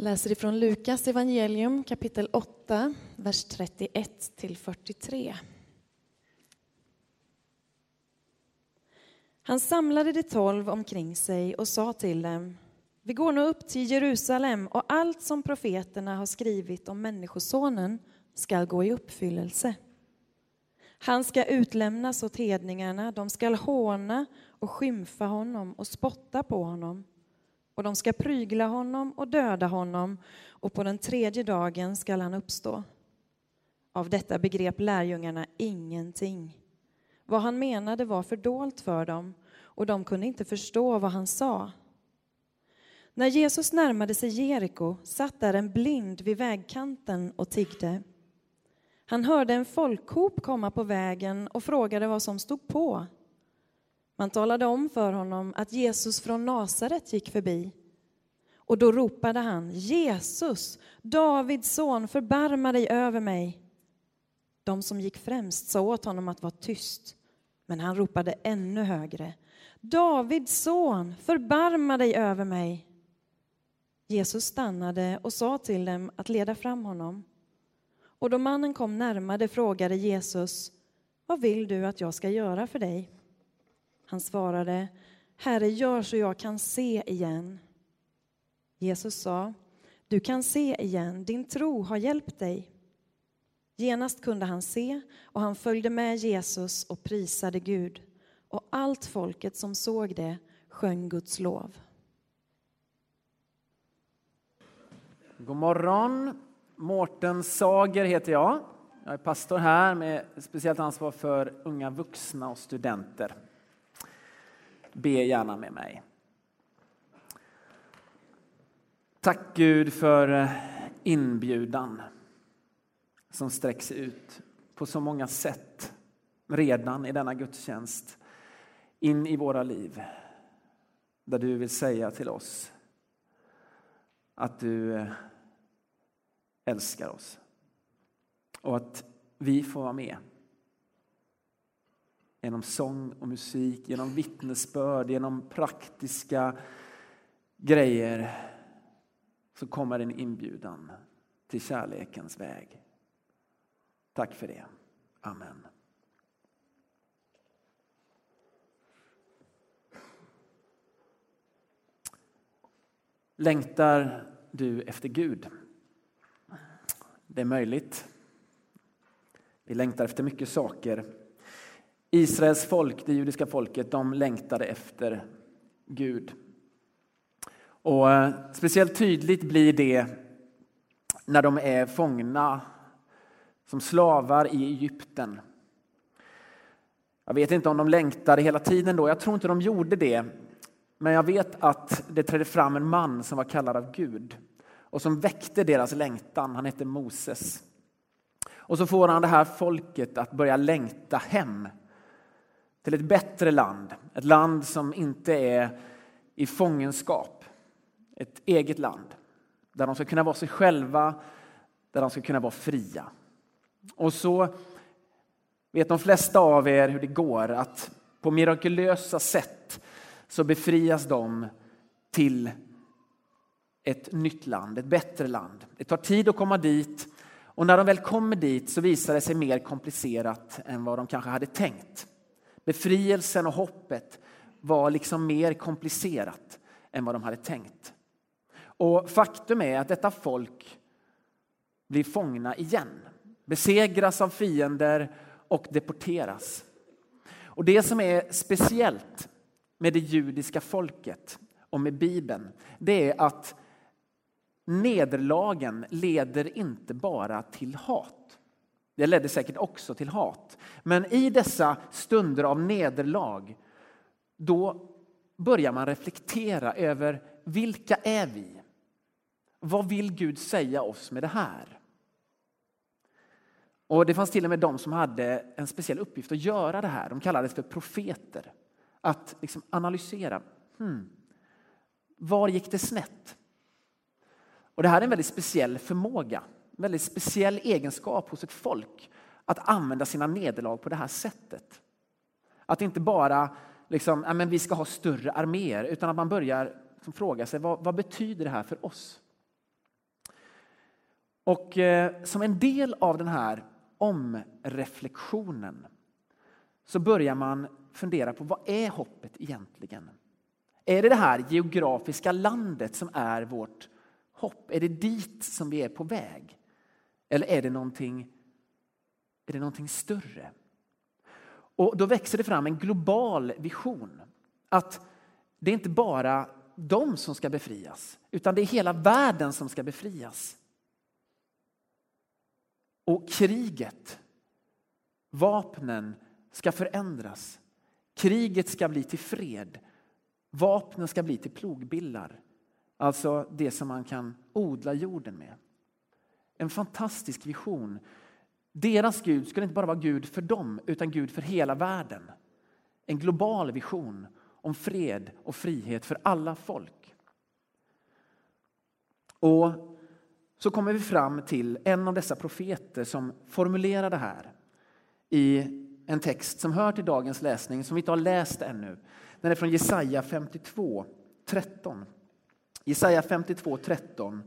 läser ifrån Lukas evangelium kapitel 8, vers 31 till 43. Han samlade de tolv omkring sig och sa till dem Vi går nu upp till Jerusalem och allt som profeterna har skrivit om Människosonen skall gå i uppfyllelse. Han ska utlämnas åt hedningarna, de skall håna och skymfa honom och spotta på honom och de ska prygla honom och döda honom och på den tredje dagen skall han uppstå. Av detta begrep lärjungarna ingenting. Vad han menade var fördolt för dem och de kunde inte förstå vad han sa. När Jesus närmade sig Jeriko satt där en blind vid vägkanten och tiggde. Han hörde en folkhop komma på vägen och frågade vad som stod på. Man talade om för honom att Jesus från Nasaret gick förbi. Och då ropade han, Jesus, Davids son, förbarma dig över mig. De som gick främst sa åt honom att vara tyst, men han ropade ännu högre. Davids son, förbarma dig över mig. Jesus stannade och sa till dem att leda fram honom. Och då mannen kom närmare frågade Jesus, vad vill du att jag ska göra för dig? Han svarade, Herre, gör så jag kan se igen. Jesus sa, du kan se igen, din tro har hjälpt dig. Genast kunde han se och han följde med Jesus och prisade Gud. Och allt folket som såg det sjöng Guds lov. God morgon. Mårten Sager heter jag. Jag är pastor här med speciellt ansvar för unga vuxna och studenter. Be gärna med mig. Tack Gud för eh, inbjudan som sträcks ut på så många sätt redan i denna gudstjänst in i våra liv. Där du vill säga till oss att du eh, älskar oss och att vi får vara med genom sång och musik, genom vittnesbörd, genom praktiska grejer så kommer en inbjudan till kärlekens väg. Tack för det. Amen. Längtar du efter Gud? Det är möjligt. Vi längtar efter mycket saker. Israels folk, det judiska folket, de längtade efter Gud. Och eh, speciellt tydligt blir det när de är fångna som slavar i Egypten. Jag vet inte om de längtade hela tiden då, jag tror inte de gjorde det. Men jag vet att det trädde fram en man som var kallad av Gud och som väckte deras längtan. Han hette Moses. Och så får han det här folket att börja längta hem till ett bättre land. Ett land som inte är i fångenskap. Ett eget land där de ska kunna vara sig själva, där de ska kunna vara fria. Och så vet de flesta av er hur det går att på mirakulösa sätt så befrias de till ett nytt land, ett bättre land. Det tar tid att komma dit och när de väl kommer dit så visar det sig mer komplicerat än vad de kanske hade tänkt. Befrielsen och hoppet var liksom mer komplicerat än vad de hade tänkt. Och faktum är att detta folk blir fångna igen, besegras av fiender och deporteras. Och det som är speciellt med det judiska folket och med Bibeln, det är att nederlagen leder inte bara till hat. Det ledde säkert också till hat. Men i dessa stunder av nederlag, då börjar man reflektera över vilka är vi? Vad vill Gud säga oss med det här? Och Det fanns till och med de som hade en speciell uppgift att göra det här. De kallades för profeter. Att liksom analysera. Hmm, var gick det snett? Och Det här är en väldigt speciell förmåga, väldigt speciell egenskap hos ett folk att använda sina nederlag på det här sättet. Att inte bara liksom, ja, men vi ska ha större arméer utan att man börjar liksom fråga sig vad, vad betyder det här för oss? Och eh, som en del av den här omreflektionen så börjar man fundera på vad är hoppet egentligen? Är det det här geografiska landet som är vårt hopp? Är det dit som vi är på väg? Eller är det någonting, är det någonting större? Och då växer det fram en global vision. Att det är inte bara de som ska befrias, utan det är hela världen som ska befrias. Och kriget, vapnen, ska förändras. Kriget ska bli till fred. Vapnen ska bli till plogbillar. Alltså det som man kan odla jorden med. En fantastisk vision. Deras Gud skulle inte bara vara Gud för dem, utan Gud för hela världen. En global vision om fred och frihet för alla folk. Och så kommer vi fram till en av dessa profeter som formulerar det här i en text som hör till dagens läsning, som vi inte har läst ännu. Den är från Jesaja 52, 13. Jesaja 52, 13.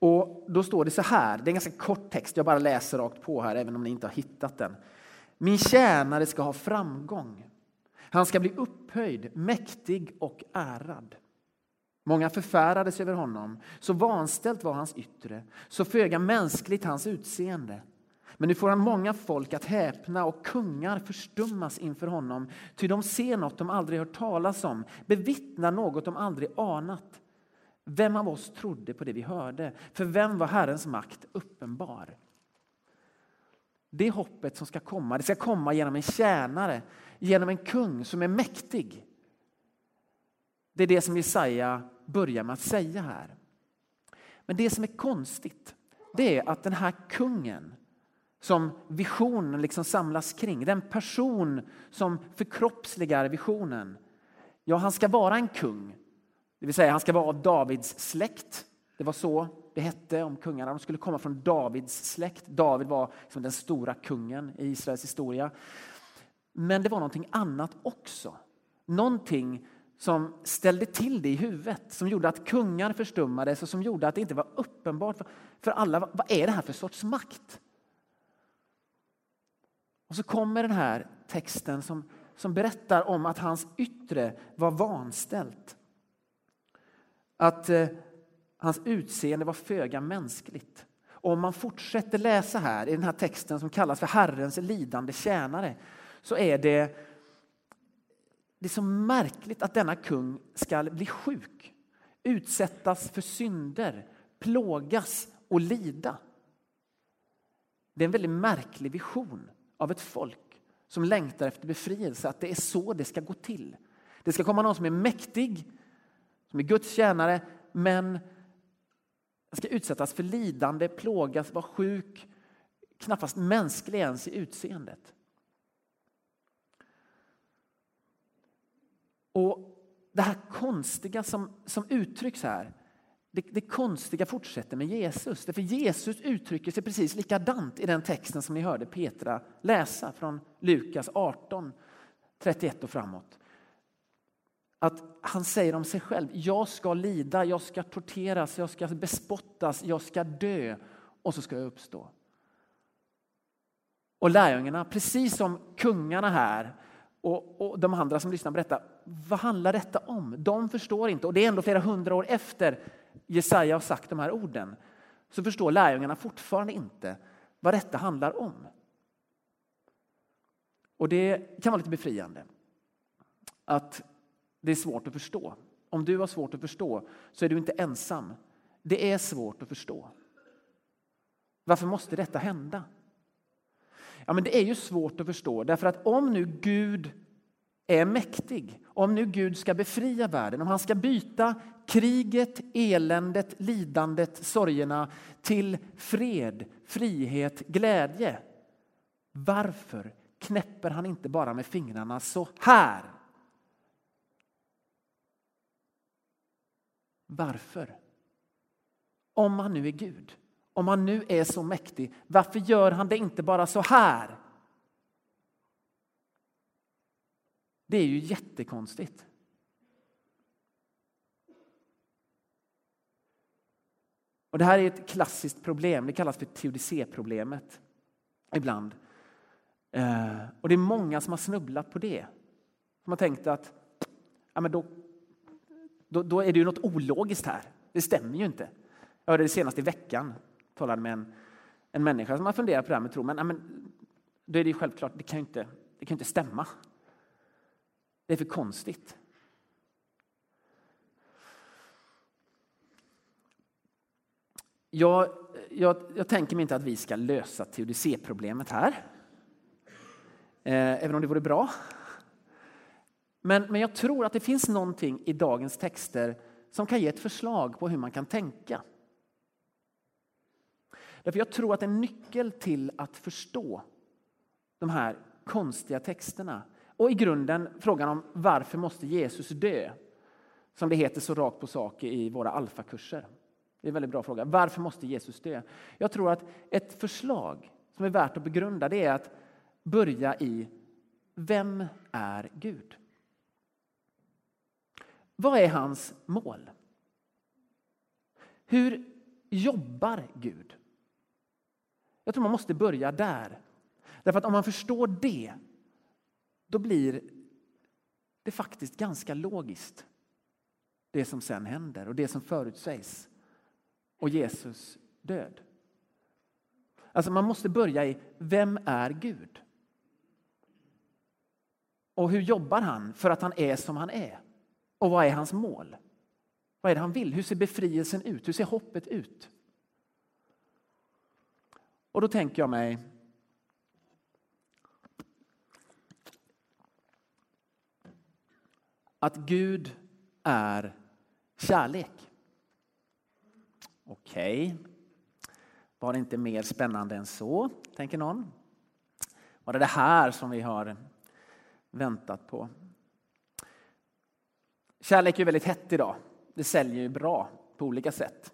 Och då står det så här, det är en ganska kort text, jag bara läser rakt på här även om ni inte har hittat den. Min tjänare ska ha framgång. Han ska bli upphöjd, mäktig och ärad. Många förfärades över honom, så vanställt var hans yttre, så föga mänskligt hans utseende. Men nu får han många folk att häpna och kungar förstummas inför honom, ty de ser något de aldrig hört talas om, bevittnar något de aldrig anat. Vem av oss trodde på det vi hörde? För vem var Herrens makt uppenbar? Det hoppet som ska komma, det ska komma genom en tjänare, genom en kung som är mäktig. Det är det som Jesaja börjar med att säga här. Men det som är konstigt, det är att den här kungen som visionen liksom samlas kring, den person som förkroppsligar visionen, ja, han ska vara en kung. Det vill säga, han ska vara av Davids släkt. Det var så det hette om kungarna. De skulle komma från Davids släkt. David var liksom den stora kungen i Israels historia. Men det var någonting annat också. Någonting som ställde till det i huvudet, som gjorde att kungar förstummades och som gjorde att det inte var uppenbart för alla vad är det här för sorts makt. Och så kommer den här texten som, som berättar om att hans yttre var vanställt. Att eh, hans utseende var föga mänskligt. Och om man fortsätter läsa här i den här texten som kallas för Herrens lidande tjänare så är det, det är så märkligt att denna kung ska bli sjuk, utsättas för synder, plågas och lida. Det är en väldigt märklig vision av ett folk som längtar efter befrielse, att det är så det ska gå till. Det ska komma någon som är mäktig, som är Guds tjänare, men ska utsättas för lidande, plågas, vara sjuk, knappast mänsklig ens i utseendet. Och det här konstiga som, som uttrycks här, det, det konstiga fortsätter med Jesus. Därför Jesus uttrycker sig precis likadant i den texten som ni hörde Petra läsa från Lukas 18, 31 och framåt. Att han säger om sig själv, jag ska lida, jag ska torteras, jag ska bespottas, jag ska dö och så ska jag uppstå. Och lärjungarna, precis som kungarna här och, och, de andra som lyssnar på detta, vad handlar detta om? De förstår inte och det är ändå flera hundra år efter Jesaja har sagt de här orden så förstår lärjungarna fortfarande inte vad detta handlar om. Och det kan vara lite befriande att det är svårt att förstå. Om du har svårt att förstå så är du inte ensam. Det är svårt att förstå. Varför måste detta hända? Ja, men det är ju svårt att förstå därför att om nu Gud är mäktig, om nu Gud ska befria världen, om han ska byta kriget, eländet, lidandet, sorgerna till fred, frihet, glädje. Varför knäpper han inte bara med fingrarna så här? Varför? Om han nu är Gud, om han nu är så mäktig, varför gör han det inte bara så här? Det är ju jättekonstigt. Och det här är ett klassiskt problem, det kallas för teodicéproblemet ibland. Eh, och det är många som har snubblat på det. Som har tänkt att ja, men då, då, då är det ju något ologiskt här. Det stämmer ju inte. Jag hörde det senast i veckan, talade med en, en människa som har funderat på det här med tro. Men, men då är det ju självklart, det kan ju inte, det kan inte stämma. Det är för konstigt. Jag, jag, jag tänker mig inte att vi ska lösa teodicéproblemet här. Eh, även om det vore bra. Men, men jag tror att det finns någonting i dagens texter som kan ge ett förslag på hur man kan tänka. Därför jag tror att en nyckel till att förstå de här konstiga texterna och i grunden frågan om varför måste Jesus dö? Som det heter så rakt på sak i våra alfakurser. Det är en väldigt bra fråga. Varför måste Jesus dö? Jag tror att ett förslag som är värt att begrunda det är att börja i Vem är Gud? Vad är hans mål? Hur jobbar Gud? Jag tror man måste börja där. Därför att om man förstår det, då blir det faktiskt ganska logiskt. Det som sen händer och det som förutsägs. Och Jesus död. Alltså man måste börja i, vem är Gud? Och hur jobbar han för att han är som han är? Och vad är hans mål? Vad är det han vill? Hur ser befrielsen ut? Hur ser hoppet ut? Och då tänker jag mig att Gud är kärlek. Okej. Okay. Var det inte mer spännande än så, tänker någon? Var det det här som vi har väntat på? Kärlek är väldigt hett idag. Det säljer ju bra på olika sätt.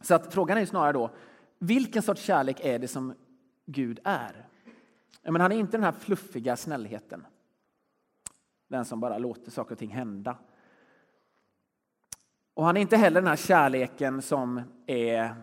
Så att frågan är snarare då, vilken sorts kärlek är det som Gud är? Men han är inte den här fluffiga snällheten. Den som bara låter saker och ting hända. Och han är inte heller den här kärleken som är,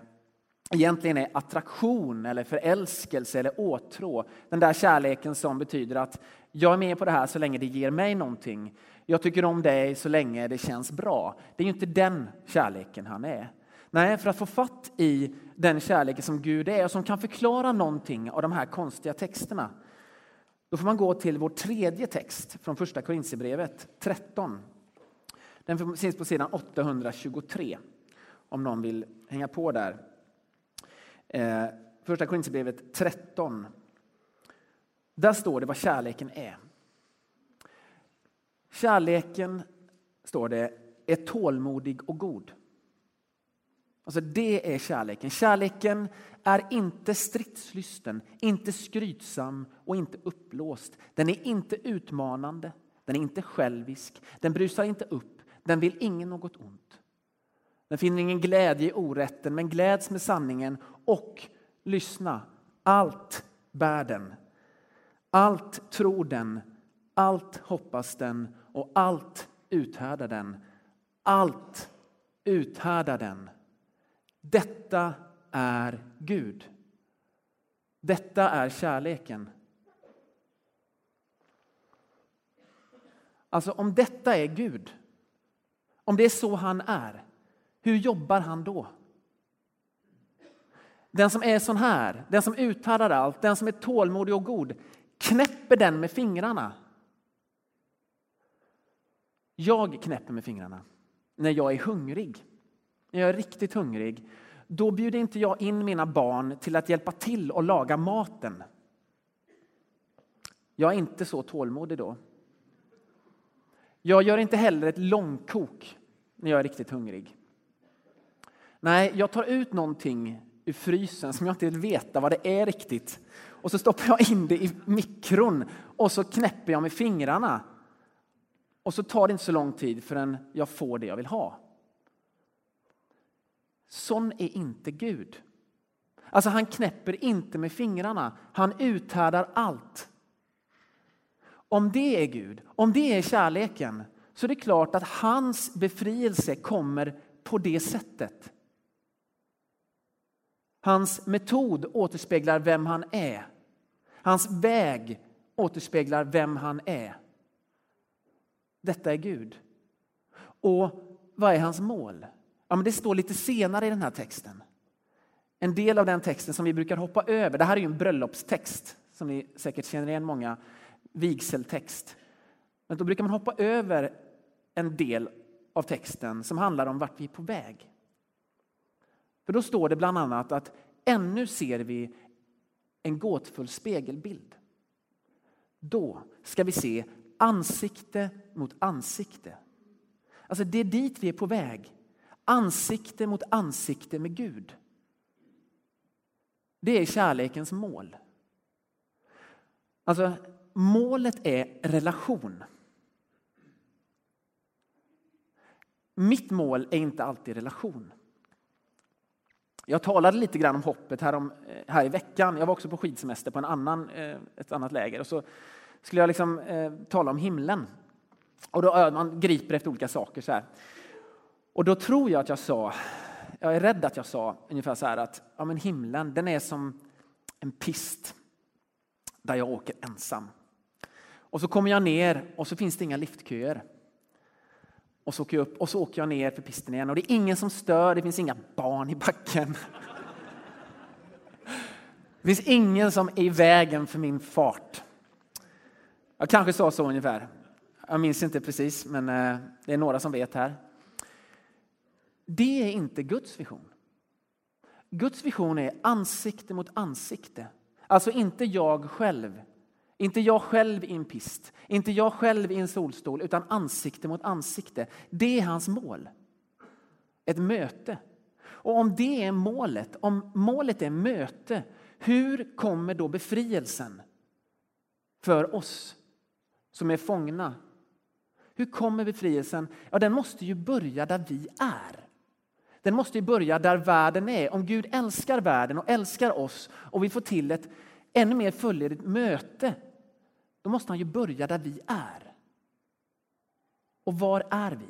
egentligen är attraktion eller förälskelse eller åtrå. Den där kärleken som betyder att jag är med på det här så länge det ger mig någonting. Jag tycker om dig så länge det känns bra. Det är ju inte den kärleken han är. Nej, för att få fatt i den kärleken som Gud är och som kan förklara någonting av de här konstiga texterna. Då får man gå till vår tredje text från första Korintierbrevet 13. Den finns på sidan 823 om någon vill hänga på där. Eh, första Korinthierbrevet 13. Där står det vad kärleken är. Kärleken, står det, är tålmodig och god. Alltså det är kärleken. Kärleken är inte stridslysten, inte skrytsam och inte uppblåst. Den är inte utmanande, den är inte självisk, den brusar inte upp, den vill ingen något ont. Den finner ingen glädje i orätten, men gläds med sanningen och, lyssna, allt bär den. Allt tror den, allt hoppas den och allt uthärdar den. Allt uthärdar den. Detta är Gud. Detta är kärleken. Alltså om detta är Gud, om det är så han är, hur jobbar han då? Den som är sån här, den som uthärdar allt, den som är tålmodig och god, knäpper den med fingrarna. Jag knäpper med fingrarna när jag är hungrig. När jag är riktigt hungrig, då bjuder inte jag in mina barn till att hjälpa till och laga maten. Jag är inte så tålmodig då. Jag gör inte heller ett långkok när jag är riktigt hungrig. Nej, jag tar ut någonting ur frysen som jag inte vill veta vad det är riktigt. Och så stoppar jag in det i mikron och så knäpper jag med fingrarna. Och så tar det inte så lång tid förrän jag får det jag vill ha. Sån är inte Gud. Alltså han knäpper inte med fingrarna, han uthärdar allt. Om det är Gud, om det är kärleken, så är det klart att hans befrielse kommer på det sättet. Hans metod återspeglar vem han är. Hans väg återspeglar vem han är. Detta är Gud. Och vad är hans mål? Ja, men det står lite senare i den här texten. En del av den texten som vi brukar hoppa över. Det här är ju en bröllopstext som ni säkert känner igen många. Vigseltext. Men då brukar man hoppa över en del av texten som handlar om vart vi är på väg. För då står det bland annat att ännu ser vi en gåtfull spegelbild. Då ska vi se ansikte mot ansikte. Alltså det är dit vi är på väg. Ansikte mot ansikte med Gud. Det är kärlekens mål. Alltså, målet är relation. Mitt mål är inte alltid relation. Jag talade lite grann om hoppet här, om, eh, här i veckan. Jag var också på skidsemester på en annan, eh, ett annat läger. Och så skulle jag liksom, eh, tala om himlen. Och då, man griper efter olika saker. så här. Och då tror jag att jag sa, jag är rädd att jag sa ungefär så här att ja, men himlen den är som en pist där jag åker ensam. Och så kommer jag ner och så finns det inga liftköer. Och så åker jag upp och så åker jag ner för pisten igen och det är ingen som stör, det finns inga barn i backen. Det finns ingen som är i vägen för min fart. Jag kanske sa så ungefär. Jag minns inte precis, men eh, det är några som vet här. Det är inte Guds vision. Guds vision är ansikte mot ansikte. Alltså inte jag själv, inte jag själv i en pist, inte jag själv i en solstol, utan ansikte mot ansikte. Det är hans mål. Ett möte. Och om det är målet, om målet är möte, hur kommer då befrielsen för oss som är fångna? Hur kommer befrielsen? Ja, den måste ju börja där vi är. Den måste ju börja där världen är. Om Gud älskar världen och älskar oss och vi får till ett ännu mer fullödigt möte, då måste han ju börja där vi är. Och var är vi?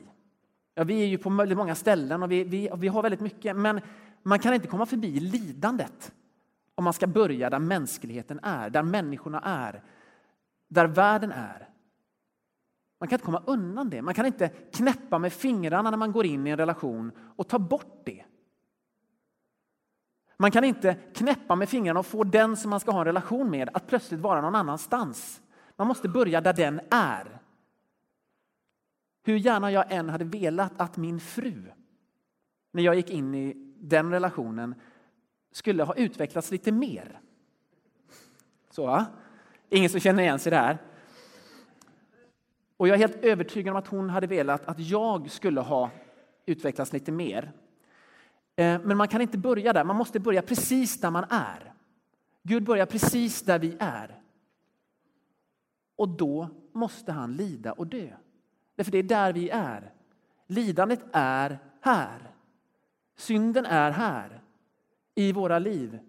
Ja, vi är ju på väldigt många ställen och vi, vi, vi har väldigt mycket, men man kan inte komma förbi lidandet om man ska börja där mänskligheten är, där människorna är, där världen är. Man kan inte komma undan det. Man kan inte knäppa med fingrarna när man går in i en relation och ta bort det. Man kan inte knäppa med fingrarna och få den som man ska ha en relation med att plötsligt vara någon annanstans. Man måste börja där den är. Hur gärna jag än hade velat att min fru, när jag gick in i den relationen, skulle ha utvecklats lite mer. Så, va? Ingen som känner igen sig där. Och jag är helt övertygad om att hon hade velat att jag skulle ha utvecklats lite mer. Eh, men man kan inte börja där, man måste börja precis där man är. Gud börjar precis där vi är. Och då måste han lida och dö. Därför det är där vi är. Lidandet är här. Synden är här, i våra liv.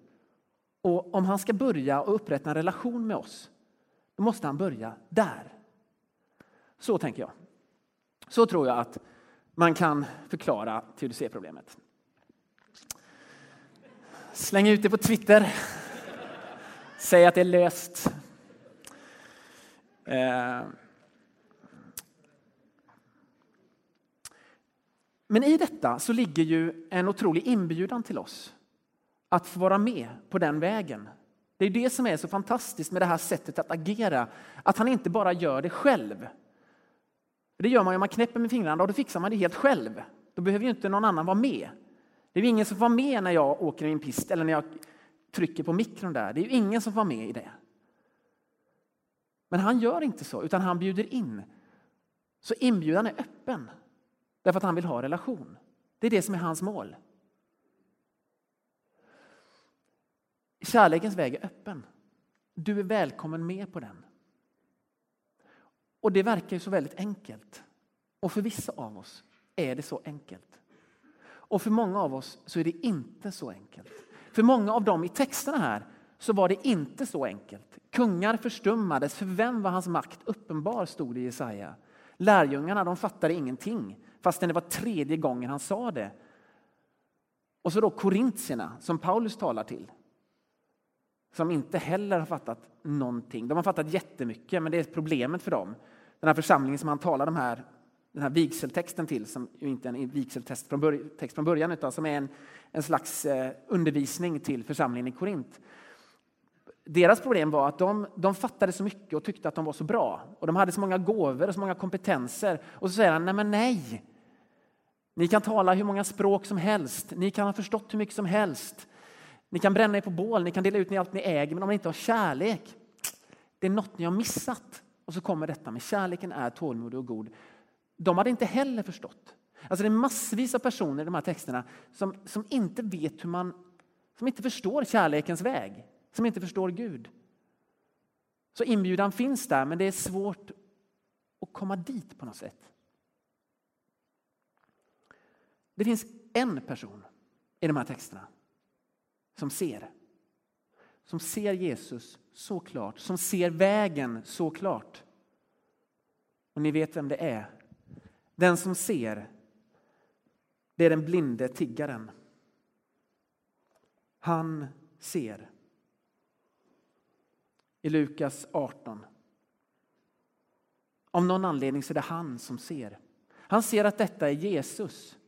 Och om han ska börja och upprätta en relation med oss, då måste han börja där. Så tänker jag. Så tror jag att man kan förklara teodicéproblemet. Släng ut det på Twitter. Säg att det är löst. Eh, men i detta så ligger ju en otrolig inbjudan till oss att få vara med på den vägen. Det är det som är så fantastiskt med det här sättet att agera, att han inte bara gör det själv, det gör man ju, man knäpper med fingrarna och då fixar man det helt själv. Då behöver ju inte någon annan vara med. Det är ju ingen som får med när jag åker i en pist eller när jag trycker på mikron där. Det är ju ingen som får med i det. Men han gör inte så, utan han bjuder in. Så inbjudan är öppen. Därför att han vill ha relation. Det är det som är hans mål. Kärlekens väg är öppen. Du är välkommen med på den. Och det verkar ju så väldigt enkelt. Och för vissa av oss är det så enkelt. Och för många av oss så är det inte så enkelt. För många av dem i texterna här så var det inte så enkelt. Kungar förstummades, för vem var hans makt uppenbar, stod det i Jesaja. Lärjungarna de fattade ingenting, fastän det var tredje gången han sa det. Och så då korintierna som Paulus talar till. Som inte heller har fattat någonting. De har fattat jättemycket, men det är problemet för dem. Den här församlingen som han talar de här, den här vigseltexten till, som ju inte är en vigseltext från, början, text från början, utan som är en, en slags eh, undervisning till församlingen i Korint. Deras problem var att de, de fattade så mycket och tyckte att de var så bra. Och de hade så många gåvor och så många kompetenser. Och så säger han, nej men nej. Ni kan tala hur många språk som helst. Ni kan ha förstått hur mycket som helst. Ni kan bränna er på bål, ni kan dela ut allt ni äger, men om ni inte har kärlek, det är något ni har missat. Och så kommer detta med kärleken är tålmodig och god. De hade inte heller förstått. Alltså det är massvis av personer i de här texterna som, som inte vet hur man, som inte förstår kärlekens väg som inte förstår Gud. Så inbjudan finns där, men det är svårt att komma dit på något sätt. Det finns en person i de här texterna som ser. Som ser Jesus så klart, som ser vägen så klart. Och ni vet vem det är. Den som ser, det är den blinde tiggaren. Han ser i Lukas 18. Av någon anledning så är det han som ser. Han ser att detta är Jesus,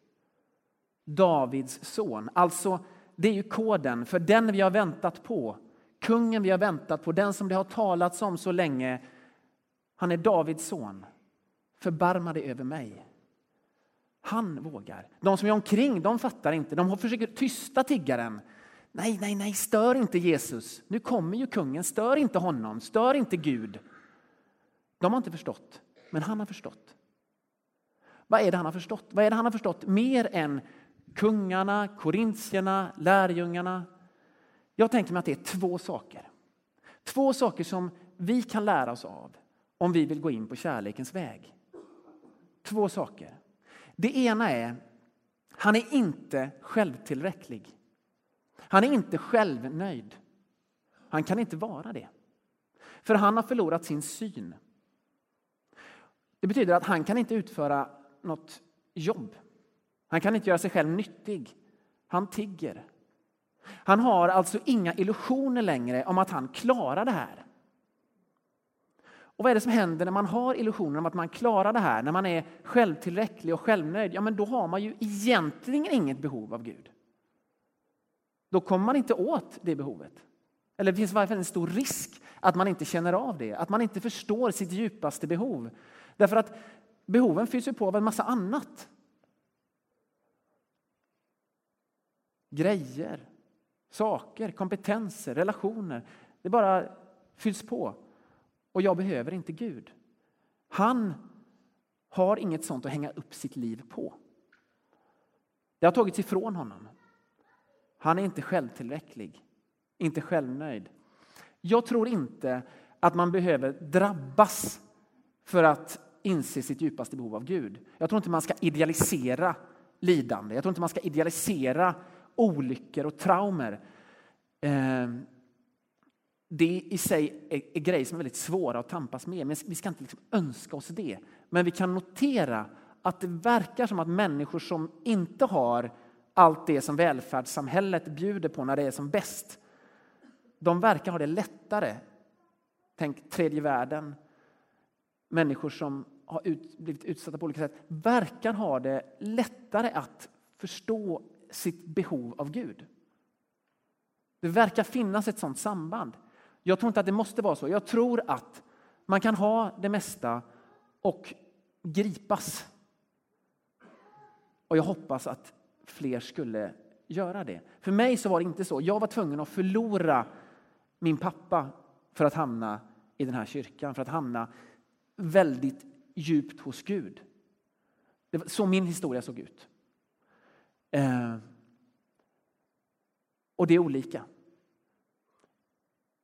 Davids son. Alltså, det är ju koden för den vi har väntat på. Kungen vi har väntat på, den som det har talats om så länge. Han är Davids son. Förbarma dig över mig. Han vågar. De som är omkring de fattar inte. De försöker tysta tiggaren. Nej, nej, nej, stör inte Jesus. Nu kommer ju kungen, stör inte honom, stör inte Gud. De har inte förstått, men han har förstått. Vad är det han har förstått? Vad är det han har förstått mer än kungarna, korintierna, lärjungarna? Jag tänker mig att det är två saker. Två saker som vi kan lära oss av om vi vill gå in på kärlekens väg. Två saker. Det ena är, han är inte självtillräcklig. Han är inte självnöjd. Han kan inte vara det. För han har förlorat sin syn. Det betyder att han kan inte utföra något jobb. Han kan inte göra sig själv nyttig. Han tigger. Han har alltså inga illusioner längre om att han klarar det här. Och vad är det som händer när man har illusioner om att man klarar det här, när man är självtillräcklig och självnöjd? Ja, men då har man ju egentligen inget behov av Gud då kommer man inte åt det behovet. Eller det finns i varje fall en stor risk att man inte känner av det, att man inte förstår sitt djupaste behov. Därför att behoven fylls ju på av en massa annat. Grejer, saker, kompetenser, relationer. Det bara fylls på. Och jag behöver inte Gud. Han har inget sånt att hänga upp sitt liv på. Det har tagits ifrån honom. Han är inte självtillräcklig, inte självnöjd. Jag tror inte att man behöver drabbas för att inse sitt djupaste behov av Gud. Jag tror inte man ska idealisera lidande. Jag tror inte man ska idealisera olyckor och traumer. Ehm, det i sig är, grejer som är väldigt svåra att tampas med, men vi ska inte liksom önska oss det. Men vi kan notera att det verkar som att människor som inte har allt det som välfärdssamhället bjuder på när det är som bäst. De verkar ha det lättare. Tänk tredje världen. Människor som har ut, blivit utsatta på olika sätt verkar ha det lättare att förstå sitt behov av Gud. Det verkar finnas ett sådant samband. Jag tror inte att det måste vara så. Jag tror att man kan ha det mesta och gripas. Och jag hoppas att fler skulle göra det. För mig så var det inte så. Jag var tvungen att förlora min pappa för att hamna i den här kyrkan, för att hamna väldigt djupt hos Gud. Det var så min historia såg ut. Eh, och det är olika.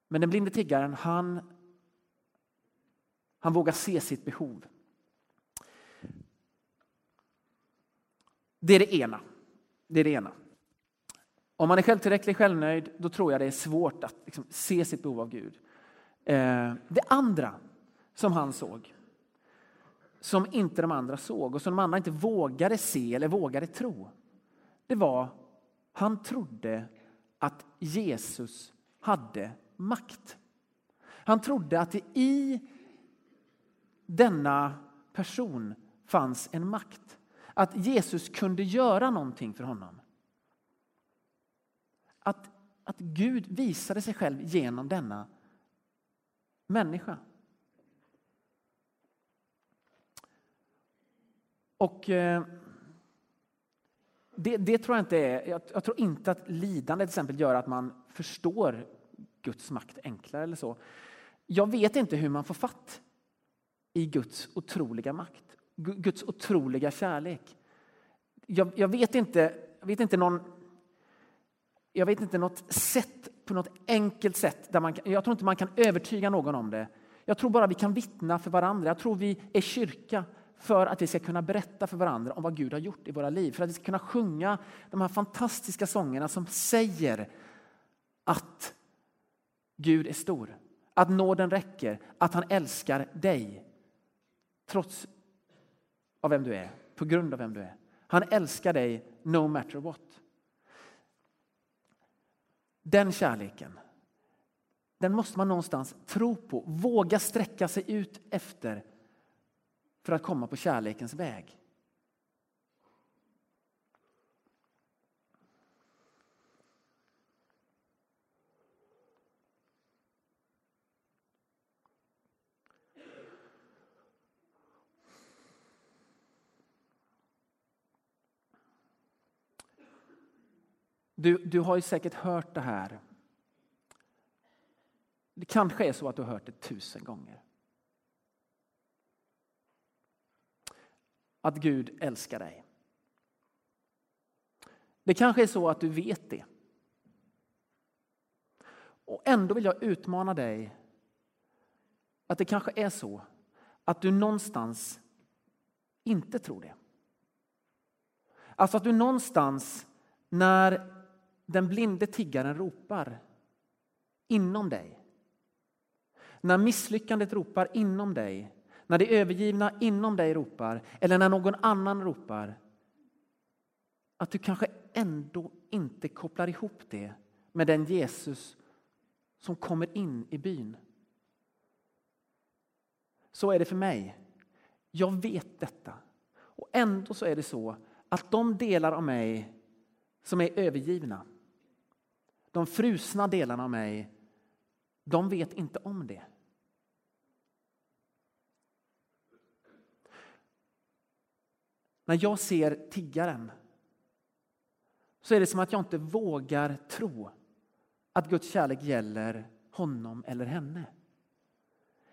Men den blinde tiggaren, han, han vågar se sitt behov. Det är det ena. Det är det ena. Om man är självtillräcklig, självnöjd, då tror jag det är svårt att liksom se sitt behov av Gud. Eh, det andra som han såg, som inte de andra såg och som de andra inte vågade se eller vågade tro, det var Han trodde att Jesus hade makt. Han trodde att det i denna person fanns en makt. Att Jesus kunde göra någonting för honom. Att, att Gud visade sig själv genom denna människa. Och eh, det, det, tror jag inte är, jag, jag, tror inte att lidande till exempel gör att man förstår Guds makt enklare eller så. Jag vet inte hur man får fatt i Guds otroliga makt, Guds otroliga kärlek. Jag, jag, vet inte, jag vet inte någon jag vet inte något sätt, på något enkelt sätt. Där man, jag tror inte man kan övertyga någon om det. Jag tror bara vi kan vittna för varandra. Jag tror vi är kyrka för att vi ska kunna berätta för varandra om vad Gud har gjort i våra liv. För att vi ska kunna sjunga de här fantastiska sångerna som säger att Gud är stor, att nåden räcker, att han älskar dig. Trots av vem du är, på grund av vem du är. Han älskar dig no matter what. Den kärleken, den måste man någonstans tro på, våga sträcka sig ut efter för att komma på kärlekens väg. Du, du har ju säkert hört det här. Det kanske är så att du har hört det tusen gånger. Att Gud älskar dig. Det kanske är så att du vet det. Och ändå vill jag utmana dig att det kanske är så att du någonstans inte tror det. Alltså att du någonstans när den blinde tiggaren ropar inom dig. När misslyckandet ropar inom dig, när det övergivna inom dig ropar eller när någon annan ropar. Att du kanske ändå inte kopplar ihop det med den Jesus som kommer in i byn. Så är det för mig. Jag vet detta. Och ändå så är det så att de delar av mig som är övergivna de frusna delarna av mig, de vet inte om det. När jag ser tiggaren så är det som att jag inte vågar tro att Guds kärlek gäller honom eller henne.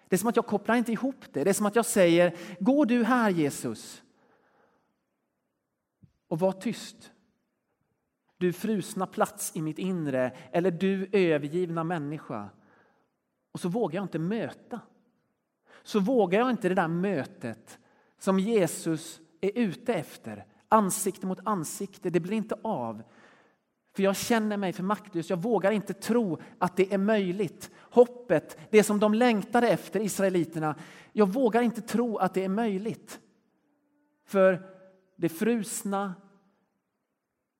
Det är som att jag kopplar inte ihop det. Det är som att jag säger, gå du här Jesus och var tyst du frusna plats i mitt inre eller du övergivna människa. Och så vågar jag inte möta. Så vågar jag inte det där mötet som Jesus är ute efter. Ansikte mot ansikte, det blir inte av. För jag känner mig för maktlös. Jag vågar inte tro att det är möjligt. Hoppet, det som de längtade efter, israeliterna. Jag vågar inte tro att det är möjligt. För det frusna,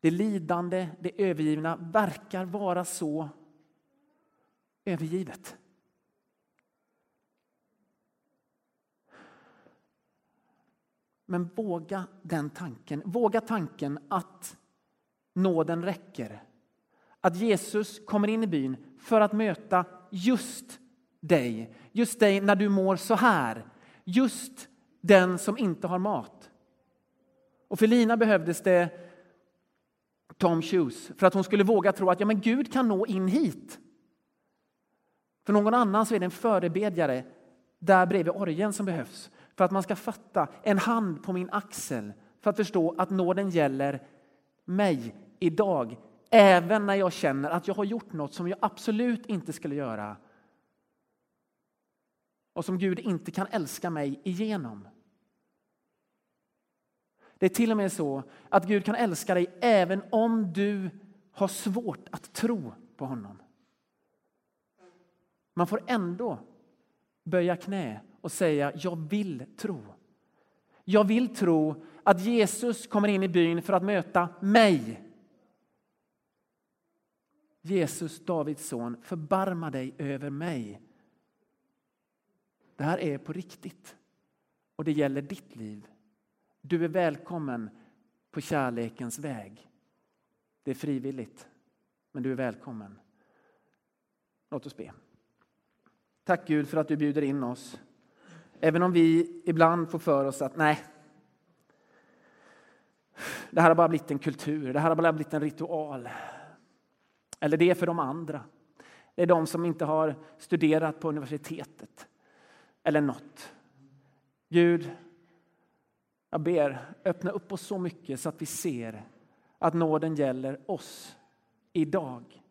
det lidande, det övergivna verkar vara så övergivet. Men våga den tanken. Våga tanken att nåden räcker. Att Jesus kommer in i byn för att möta just dig. Just dig när du mår så här. Just den som inte har mat. Och för Lina behövdes det Tom Shoes för att hon skulle våga tro att ja, men Gud kan nå in hit. För någon annan så är det en förebedjare där bredvid orgeln som behövs för att man ska fatta en hand på min axel för att förstå att nåden gäller mig idag även när jag känner att jag har gjort något som jag absolut inte skulle göra och som Gud inte kan älska mig igenom. Det är till och med så att Gud kan älska dig även om du har svårt att tro på honom. Man får ändå böja knä och säga jag vill tro. Jag vill tro att Jesus kommer in i byn för att möta mig. Jesus, Davids son, förbarma dig över mig. Det här är på riktigt och det gäller ditt liv. Du är välkommen på kärlekens väg. Det är frivilligt, men du är välkommen. Låt oss be. Tack Gud för att du bjuder in oss. Även om vi ibland får för oss att nej, det här har bara blivit en kultur, det här har bara blivit en ritual. Eller det är för de andra. Det är de som inte har studerat på universitetet eller något. Gud, jag ber, öppna upp oss så mycket så att vi ser att nåden gäller oss idag.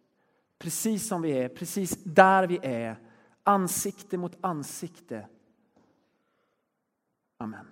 Precis som vi är, precis där vi är, ansikte mot ansikte. Amen.